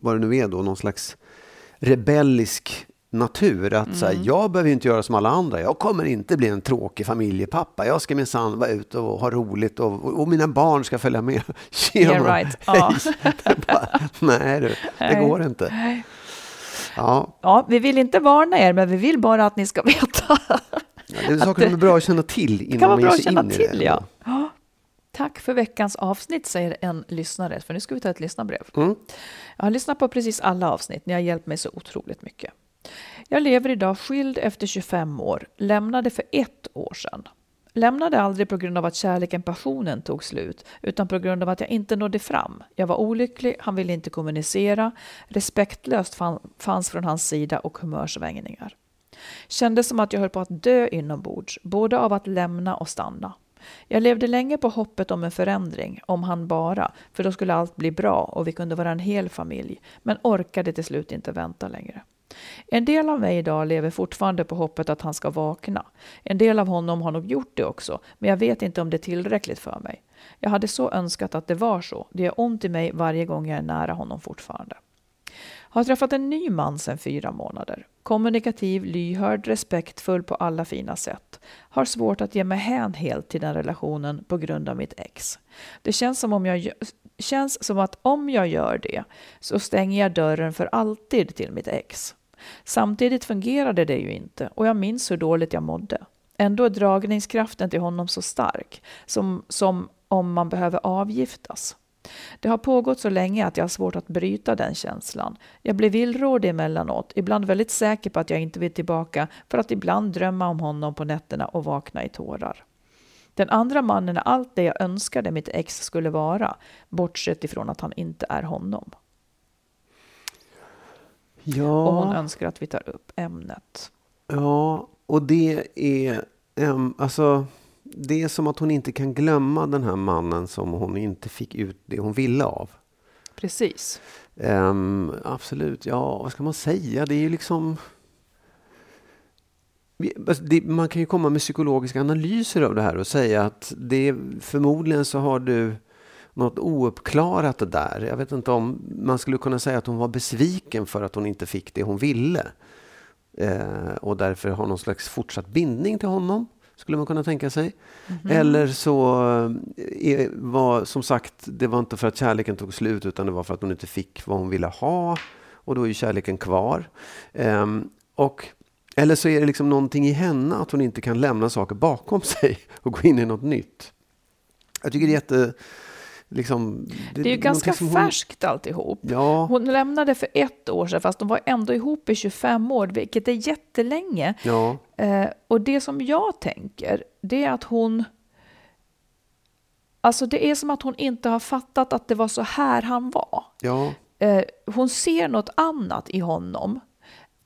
vad det nu är då, någon slags rebellisk natur. Att så här, Mm. jag behöver inte göra som alla andra. Jag kommer inte bli en tråkig familjepappa. Jag ska minsann vara ute och ha roligt och, och, och mina barn ska följa med. *laughs* Tjena, Yeah, right. Ja. *laughs* bara, nej du, det går inte. Ja, Ja, vi vill inte varna er, men vi vill bara att ni ska veta. det är *laughs* saker som är bra att känna till innan man ger sig in i till, det. ja. ja. Tack för veckans avsnitt, säger en lyssnare. För nu ska vi ta ett lyssnarbrev. Mm. Jag har lyssnat på precis alla avsnitt. Ni har hjälpt mig så otroligt mycket. Jag lever idag skild efter 25 år. Lämnade för ett år sedan. Lämnade aldrig på grund av att kärleken, passionen tog slut, utan på grund av att jag inte nådde fram. Jag var olycklig, han ville inte kommunicera, respektlöst fann, fanns från hans sida och humörsvängningar. Kändes som att jag höll på att dö inombords, både av att lämna och stanna. Jag levde länge på hoppet om en förändring, om han bara, för då skulle allt bli bra och vi kunde vara en hel familj, men orkade till slut inte vänta längre. En del av mig idag lever fortfarande på hoppet att han ska vakna. En del av honom har nog gjort det också, men jag vet inte om det är tillräckligt för mig. Jag hade så önskat att det var så. Det gör ont i mig varje gång jag är nära honom fortfarande. Har träffat en ny man sedan fyra månader. Kommunikativ, lyhörd, respektfull på alla fina sätt. Har svårt att ge mig hän helt till den relationen på grund av mitt ex. Det känns som, om jag, känns som att om jag gör det så stänger jag dörren för alltid till mitt ex. Samtidigt fungerade det ju inte och jag minns hur dåligt jag mådde. Ändå är dragningskraften till honom så stark, som, som om man behöver avgiftas. Det har pågått så länge att jag har svårt att bryta den känslan. Jag blir villrådig emellanåt, ibland väldigt säker på att jag inte vill tillbaka för att ibland drömma om honom på nätterna och vakna i tårar. Den andra mannen är allt det jag önskade mitt ex skulle vara, bortsett ifrån att han inte är honom. Ja. Och hon önskar att vi tar upp ämnet. Ja, och det är, em, alltså, det är som att hon inte kan glömma den här mannen som hon inte fick ut det hon ville av. Precis. Em, absolut, ja, vad ska man säga? Det är ju liksom... Alltså, det, man kan ju komma med psykologiska analyser av det här och säga att det förmodligen så har du något ouppklarat där. Jag vet inte om man skulle kunna säga att hon var besviken för att hon inte fick det hon ville. Eh, och därför har någon slags fortsatt bindning till honom, skulle man kunna tänka sig. Eller så eh, var, som sagt, det var inte för att kärleken tog slut utan det var för att hon inte fick vad hon ville ha. Och då är ju kärleken kvar. Ehm, och, eller så är det liksom någonting i henne att hon inte kan lämna saker bakom *laughs* sig och gå in i något nytt. Jag tycker det är jätte... Liksom, Det är ju ganska hon- färskt alltihop. Ja, Hon lämnade för ett år sedan, fast de var ändå ihop i 25 år, vilket är jättelänge. ja, Eh, och det som jag tänker, det är att hon... Alltså det är som att hon inte har fattat att det var så här han var. ja. Eh, hon ser något annat i honom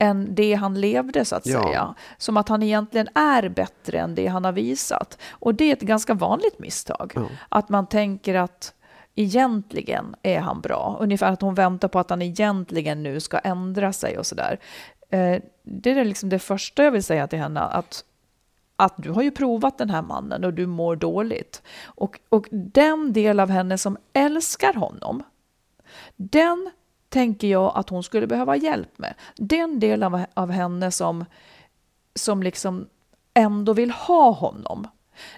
än det han levde så att Ja. säga. Som att han egentligen är bättre än det han har visat. Och det är ett ganska vanligt misstag. Ja. Att man tänker att egentligen är han bra. Ungefär att hon väntar på att han egentligen nu ska ändra sig och sådär. Eh, det är liksom det första jag vill säga till henne. Att, att du har ju provat den här mannen och du mår dåligt. Och, och den del av henne som älskar honom, den tänker jag att hon skulle behöva hjälp med. Den del av, av henne som, som liksom ändå vill ha honom.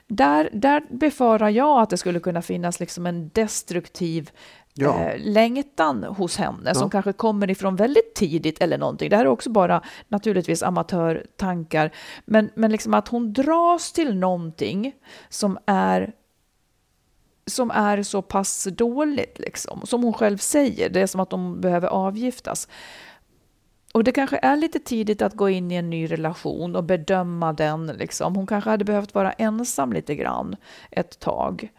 Där, där befarar jag att det skulle kunna finnas liksom en destruktiv Ja. eh, längtan hos henne som Ja. kanske kommer ifrån väldigt tidigt eller någonting. Det här är också bara naturligtvis amatörtankar. Men, men liksom att hon dras till någonting som är som är så pass dåligt, liksom. som hon själv säger. Det är som att de behöver avgiftas. Och det kanske är lite tidigt att gå in i en ny relation och bedöma den. Liksom. Hon kanske hade behövt vara ensam lite grann ett tag.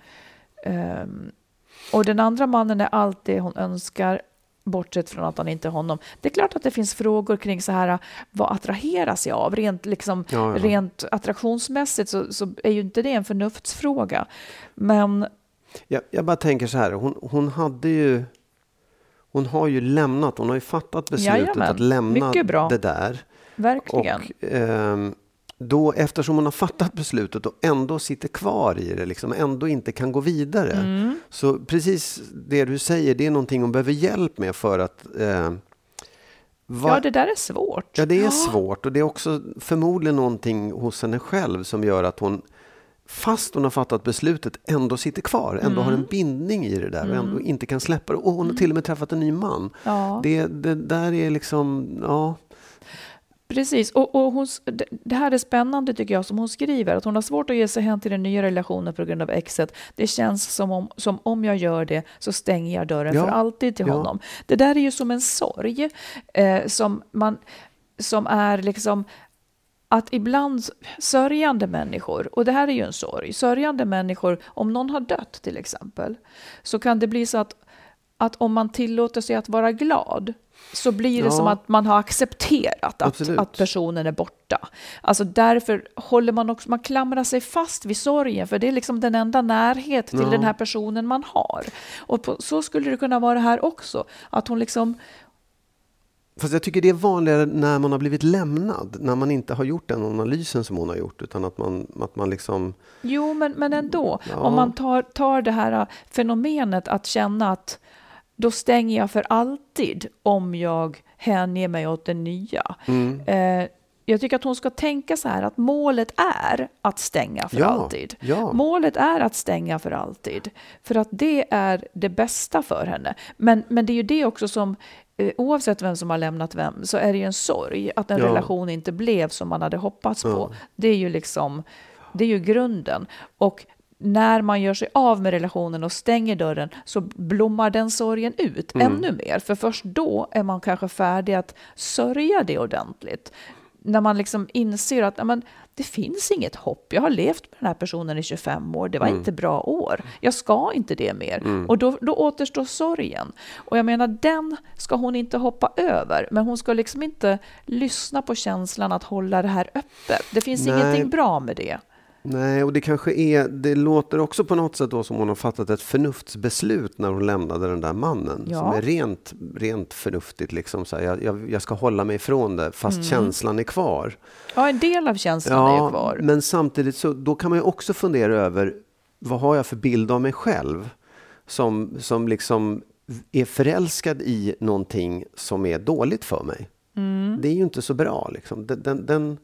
Ehm, och den andra mannen är allt det hon önskar, bortsett från att han inte är honom. Det är klart att det finns frågor kring så här, vad attraheras jag av? Rent, liksom, Ja, ja. rent attraktionsmässigt så, så är ju inte det en förnuftsfråga. Men Jag, jag bara tänker så här, hon, hon hade ju... Hon har ju lämnat, hon har ju fattat beslutet Jajamän, att lämna det där. verkligen. Och ehm, då, eftersom hon har fattat beslutet och ändå sitter kvar i det, liksom, ändå inte kan gå vidare. Mm. Så precis det du säger, det är någonting hon behöver hjälp med för att... Eh, va- Ja, det där är svårt. Ja, det är svårt och det är också förmodligen någonting hos henne själv som gör att hon, fast hon har fattat beslutet, ändå sitter kvar, ändå har en Mm. bindning i det där och ändå inte kan släppa det. Och hon har till och med träffat en ny man. Ja. Det, det där är liksom, ja, Precis, och, och hon, det här är spännande tycker jag som hon skriver, att hon har svårt att ge sig hän till den nya relationen på grund av exet. Det känns som om, som om jag gör det så stänger jag dörren Ja, för alltid till ja. honom. Det där är ju som en sorg eh, som, man, som är liksom att ibland sörjande människor, och det här är ju en sorg, sörjande människor, om någon har dött till exempel, så kan det bli så att, att om man tillåter sig att vara glad, så blir det Ja. som att man har accepterat att, att personen är borta. Alltså därför håller man också, man klamrar sig fast vid sorgen, för det är liksom den enda närhet till Ja. den här personen man har. Och på, så skulle det kunna vara här också, att hon liksom, Fast jag tycker det är vanligare när man har blivit lämnad, när man inte har gjort den analysen som hon har gjort, utan att man, att man liksom... Jo, men, men ändå. Ja. Om man tar, tar det här äh, fenomenet att känna att då stänger jag för alltid om jag hänger mig åt det nya. Mm. Eh, jag tycker att hon ska tänka så här att målet är att stänga för Ja, alltid. ja. Målet är att stänga för alltid. För att det är det bästa för henne. Men, men det är ju det också som, oavsett vem som har lämnat vem, så är det ju en sorg att en Ja. relation inte blev som man hade hoppats på. Ja. Det är ju liksom, det är ju grunden. Och när man gör sig av med relationen och stänger dörren så blommar den sorgen ut Mm. ännu mer. För först då är man kanske färdig att sörja det ordentligt. När man liksom inser att ja, men, det finns inget hopp. Jag har levt med den här personen i 25 år. Det var Mm. inte bra år. Jag ska inte det mer. Och då, då återstår sorgen. Och jag menar, den ska hon inte hoppa över. Men hon ska liksom inte lyssna på känslan att hålla det här öppet. Det finns Nej. ingenting bra med det. Nej, och det kanske är, det låter också på något sätt då som hon har fattat ett förnuftsbeslut när hon lämnade den där mannen. Ja. Som är rent, rent förnuftigt, liksom så här, jag, jag, jag ska hålla mig ifrån det fast känslan är kvar. Ja, en del av känslan är ju kvar. men samtidigt så då kan man ju också fundera över vad har jag för bild av mig själv som, som liksom är förälskad i någonting som är dåligt för mig. Mm. Det är ju inte så bra. Liksom. Den, den, den,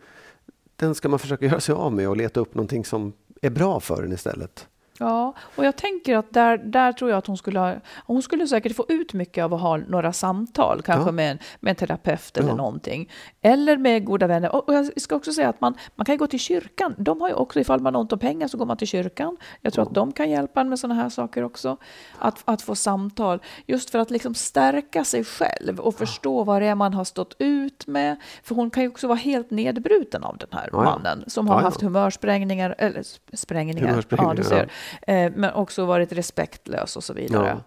den ska man försöka göra sig av med och leta upp någonting som är bra för en istället. Ja, och jag tänker att där, där tror jag att hon skulle ha, hon skulle säkert få ut mycket av att ha några samtal, kanske Ja. med, en, med en terapeut eller Ja. någonting. Eller med goda vänner. Och, och jag ska också säga att man, man kan ju gå till kyrkan. De har ju också, ifall man har ont om pengar så går man till kyrkan. Jag tror att de kan hjälpa en med sådana här saker också. Att, att få samtal, just för att liksom stärka sig själv och förstå vad det är man har stått ut med. För hon kan ju också vara helt nedbruten av den här Ja, ja. mannen som har Ja, ja. haft humörsprängningar, eller sp- sprängningar, Humörsprängningar, ja, du ser. Eh, men också varit respektlös och så vidare.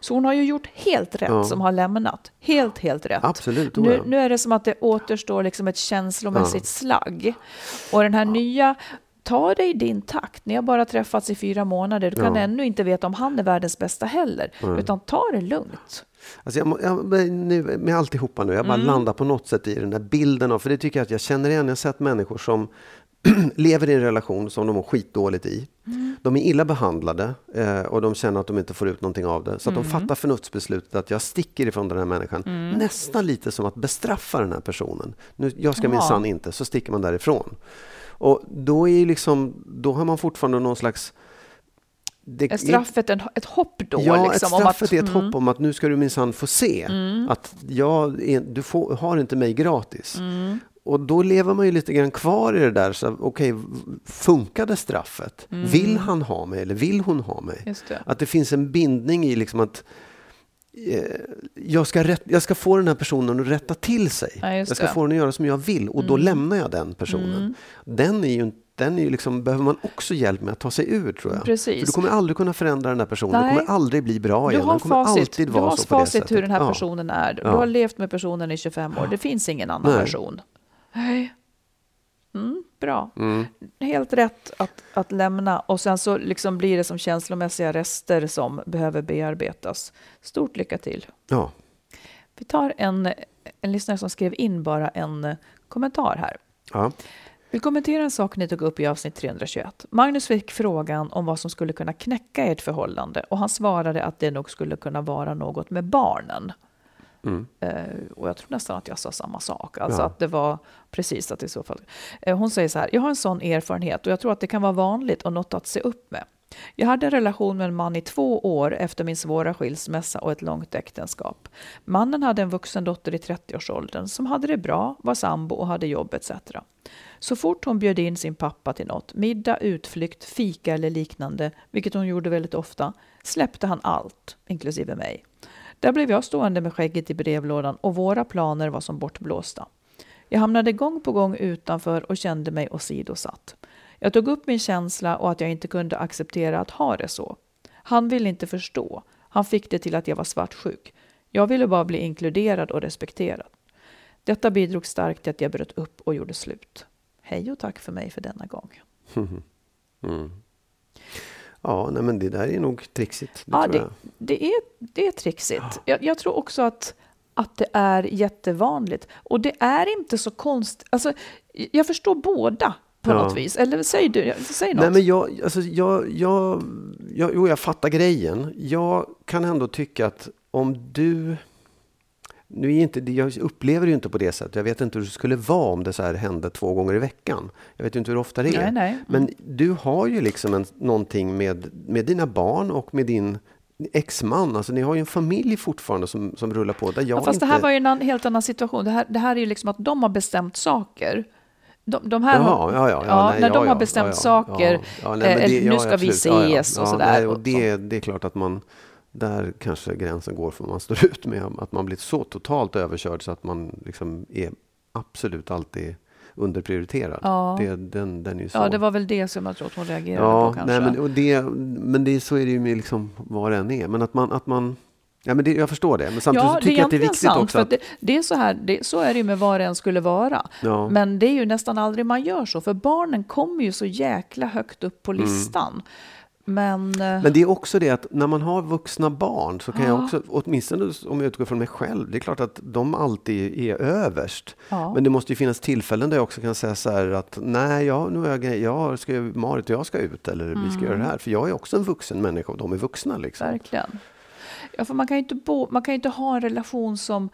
Så hon har ju gjort helt rätt Ja. som har lämnat. Helt, helt rätt. Absolut, Nu, ja. nu är det som att det återstår liksom ett känslomässigt slagg. Och den här nya, ta det i din takt. Ni har bara träffats i fyra månader. Du kan Ja. ännu inte veta om han är världens bästa heller. Utan ta det lugnt. Alltså jag, jag, nu, med alltihopa nu, jag bara Mm. landar på något sätt i den där bilden av, för det tycker jag att jag känner igen. Jag har sett människor som *clears throat* lever i en relation som de mår skitdåligt i. Mm. De är illa behandlade eh, och de känner att de inte får ut någonting av det. Så att Mm. de fattar förnuftsbeslutet att jag sticker ifrån den här människan. Nästan lite som att bestraffa den här personen. Nu, jag ska Ja. minsann inte, så sticker man därifrån. Och då, är liksom, då har man fortfarande någon slags... det Är straffet en, ett hopp då? Ja, liksom, ett straffet att, är ett mm, hopp om att nu ska du minsann få se att jag är, du får, har inte mig gratis. Mm. Och då lever man ju lite grann kvar i det där. Så, Okej, v- funkade straffet? Vill han ha mig eller vill hon ha mig? Mm. Det. Att det finns en bindning i liksom att eh, jag ska, rätt, jag ska få den här personen att rätta till sig. Ja, jag ska. Mm. få den att göra som jag vill och då lämnar jag den personen. Den är ju inte den är ju liksom, behöver man också hjälp med att ta sig ur tror jag. Precis. För du kommer aldrig kunna förändra den här personen. Nej. Det kommer aldrig bli bra Du igen. har Den kommer facit, alltid du vara har så facit hur den här Ja. personen är. Du Ja. har levt med personen i 25 år. Det finns ingen annan Nej. version. Nej. Mm, bra. Mm. Helt rätt att, att lämna och sen så liksom blir det som känslomässiga rester som behöver bearbetas. Stort lycka till. Ja. Vi tar en, en lyssnare som skrev in bara en kommentar här. Ja. Vill kommentera en sak ni tog upp i avsnitt 321. Magnus fick frågan om vad som skulle kunna knäcka ert förhållande och han svarade att det nog skulle kunna vara något med barnen. Mm. Eh, och jag tror nästan att jag sa samma sak. Alltså Ja. att det var precis att i så fall. Eh, hon säger så här, jag har en sån erfarenhet och jag tror att det kan vara vanligt och något att se upp med. Jag hade en relation med en man i två år efter min svåra skilsmässa och ett långt äktenskap. Mannen hade en vuxen dotter i 30-årsåldern som hade det bra, var sambo och hade jobb etc. Så fort hon bjöd in sin pappa till något, middag, utflykt, fika eller liknande, vilket hon gjorde väldigt ofta, släppte han allt, inklusive mig. Där blev jag stående med skägget i brevlådan och våra planer var som bortblåsta. Jag hamnade gång på gång utanför och kände mig åsidosatt. Jag tog upp min känsla och att jag inte kunde acceptera att ha det så. Han ville inte förstå. Han fick det till att jag var svartsjuk. Jag ville bara bli inkluderad och respekterad. Detta bidrog starkt till att jag bröt upp och gjorde slut. Hej och tack för mig för denna gång. *laughs* Mm. Ja, nej, men det där är nog trixigt. Det Ja, det, det, är, det är trixigt. Jag, jag tror också att, att det är jättevanligt. Och det är inte så konstigt. Alltså, jag förstår båda på Ja. något vis. Eller säg du, säg något. Nej, men jag, alltså, jag, jag, jag, jo, jag fattar grejen. Jag kan ändå tycka att om du... Nu är inte, jag upplever det ju inte på det sättet. Jag vet inte hur det skulle vara om det så här hände två gånger i veckan. Jag vet ju inte hur ofta det är. Nej, nej. Mm. Men du har ju liksom en, någonting med, med dina barn och med din exman. Alltså ni har ju en familj fortfarande som, som rullar på. Där jag ja, fast inte... det här var ju en an, helt annan situation. Det här, det här är ju liksom att de har bestämt saker. De, de här Jaha, ja, ja, ja, nej, när de har bestämt saker, nej, eh, det- nu ska vi ses och sådär. nej, och det, det är klart att man, där kanske gränsen går för vad man står *laughs* ut med. Att man blir så totalt överkörd så att man liksom är absolut alltid underprioriterad. Ja. Det, den, den är så. Ja, det var väl det som jag tror att hon reagerade ja, på kanske. nej, men, och det, men det, så är det ju med liksom vad det än är. Men att man, att man ja, men det, jag förstår det. Men samtidigt så tycker jag att det är viktigt sant, också att, det, det är så här, det, så är det ju med vad det än skulle vara. Ja. Men det är ju nästan aldrig man gör så, för barnen kommer ju så jäkla högt upp på listan. Men, eh, Mm. Men det är också det att när man har vuxna barn så kan Ja. jag också, åtminstone om jag utgår från mig själv, det är klart att de alltid är överst. Ja. Men det måste ju finnas tillfällen där jag också kan säga så här att nej, ja, nu har jag jag ska, Marit och jag ska ut eller vi ska göra det här. För jag är också en vuxen människa och de är vuxna liksom. verkligen. Ja, för man kan ju inte, bo, man kan ju inte ha en relation som...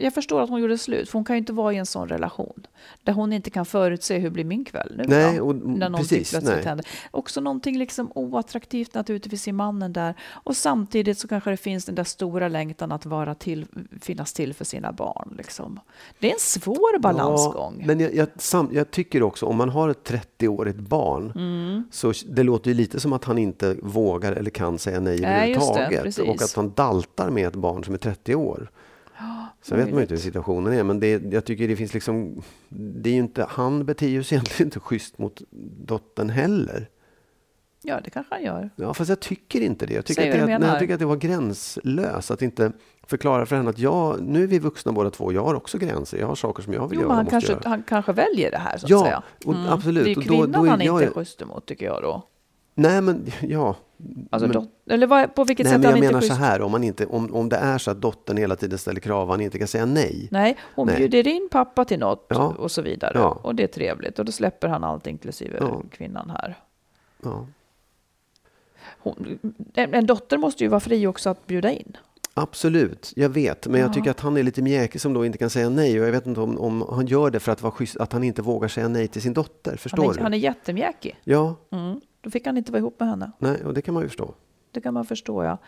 Jag förstår att hon gjorde slut, för hon kan ju inte vara i en sån relation. Där hon inte kan förutse hur blir min kväll nu Nej, och- När någonting precis, plötsligt nej. händer. Också någonting liksom oattraktivt naturligtvis i mannen där. Och samtidigt så kanske det finns den där stora längtan att vara till, finnas till för sina barn. Liksom. Det är en svår balansgång. Ja, men jag, jag, sam, jag tycker också om man har ett 30-årigt barn Mm. så det låter ju lite som att han inte vågar eller kan säga nej överhuvudtaget. och att han daltar med ett barn som är 30 år. Sen vet man ju inte hur situationen är, men det, jag tycker det finns liksom... Det är inte, han beter sig *laughs* egentligen inte schysst mot dottern heller. Ja, det kanske han gör. Ja, fast jag tycker inte det. Jag tycker, Säg att det, nej, jag tycker att det var gränslöst att inte förklara för henne att jag, nu är vi vuxna båda två, jag har också gränser, jag har saker som jag vill Jo, göra men och han kanske, göra. han kanske väljer det här, så att Ja, säga. Mm. absolut. Det är Och ju då- kvinnan då är han jag- inte är schysst emot, tycker jag då. Nej, men ja. Alltså, men, eller vad, på vilket nej, sätt men är han jag inte menar så här, om, man inte, om, om det är så att dottern hela tiden ställer krav och han inte kan säga nej. Nej, hon Nej. bjuder in pappa till något Ja. och så vidare. Ja. Och det är trevligt. Och då släpper han allt inklusive Ja. kvinnan här. Hon, en, en dotter måste ju vara fri också att bjuda in. absolut, jag vet. Men jag Ja. tycker att han är lite mjäkig som då inte kan säga nej. Och jag vet inte om, om han gör det för att vara schysst, att han inte vågar säga nej till sin dotter. Förstår Han är, du? han är jättemjäkig. Ja, Mm. Då fick han inte vara ihop med henne. nej, och det kan man ju förstå. Det kan man förstå, ja.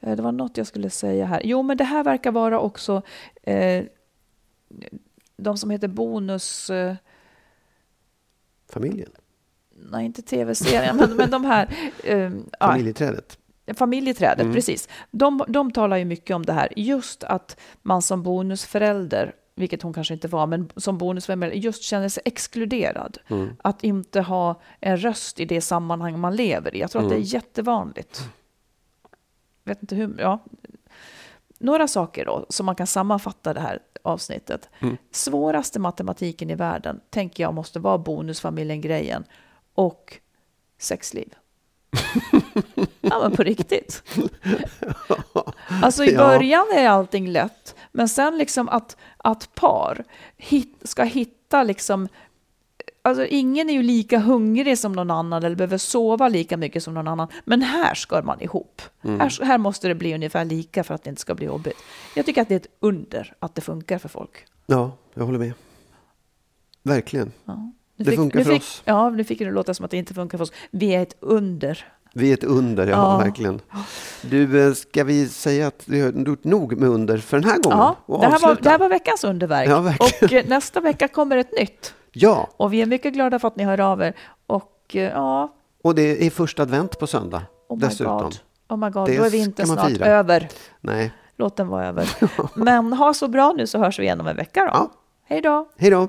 Eh, Det var något jag skulle säga här. Jo, men det här verkar vara också eh, de som heter Bonus... Eh, Familjen, nej, inte tv-serien, men, men de här... Eh, ja, familjeträdet. Familjeträdet, Mm. precis. De, de talar ju mycket om det här, just att man som bonusförälder, vilket hon kanske inte var, men som bonusförälder just känner sig exkluderad. Mm. Att inte ha en röst i det sammanhang man lever i. Jag tror att det Mm. är jättevanligt. Vet inte hur, ja. Några saker då, som man kan sammanfatta det här avsnittet. Mm. Svåraste matematiken i världen, tänker jag, måste vara bonusfamiljen-grejen och sexliv. *laughs* ja, men på riktigt. *laughs* Alltså i Ja. början är allting lätt, men sen liksom att, att par hit, ska hitta liksom Alltså ingen är ju lika hungrig som någon annan eller behöver sova lika mycket som någon annan. Men här ska man ihop. Mm. Här, här måste det bli ungefär lika för att det inte ska bli jobbigt. Jag tycker att det är ett under att det funkar för folk. Ja, jag håller med. Verkligen. Ja. Nu Det funkar för fick, oss. Ja, nu fick det låta som att det inte funkar för oss. Vi är ett under. Vi är ett under, ja, Ja. verkligen. Du, eh, ska vi säga att vi har gjort nog med under för den här gången? Ja, det här, var, det här var veckans underverk. Ja, verkligen. och eh, nästa vecka kommer ett nytt. Ja, Och vi är mycket glada för att ni hör av er. Och eh, ja, och det är första advent på söndag oh my dessutom. god. Oh my god, Det då är vi inte snart fira. över. Nej, Låt den vara över. *laughs* Men ha så bra nu så hörs vi igen om en vecka då. Ja. Hej då! hej då!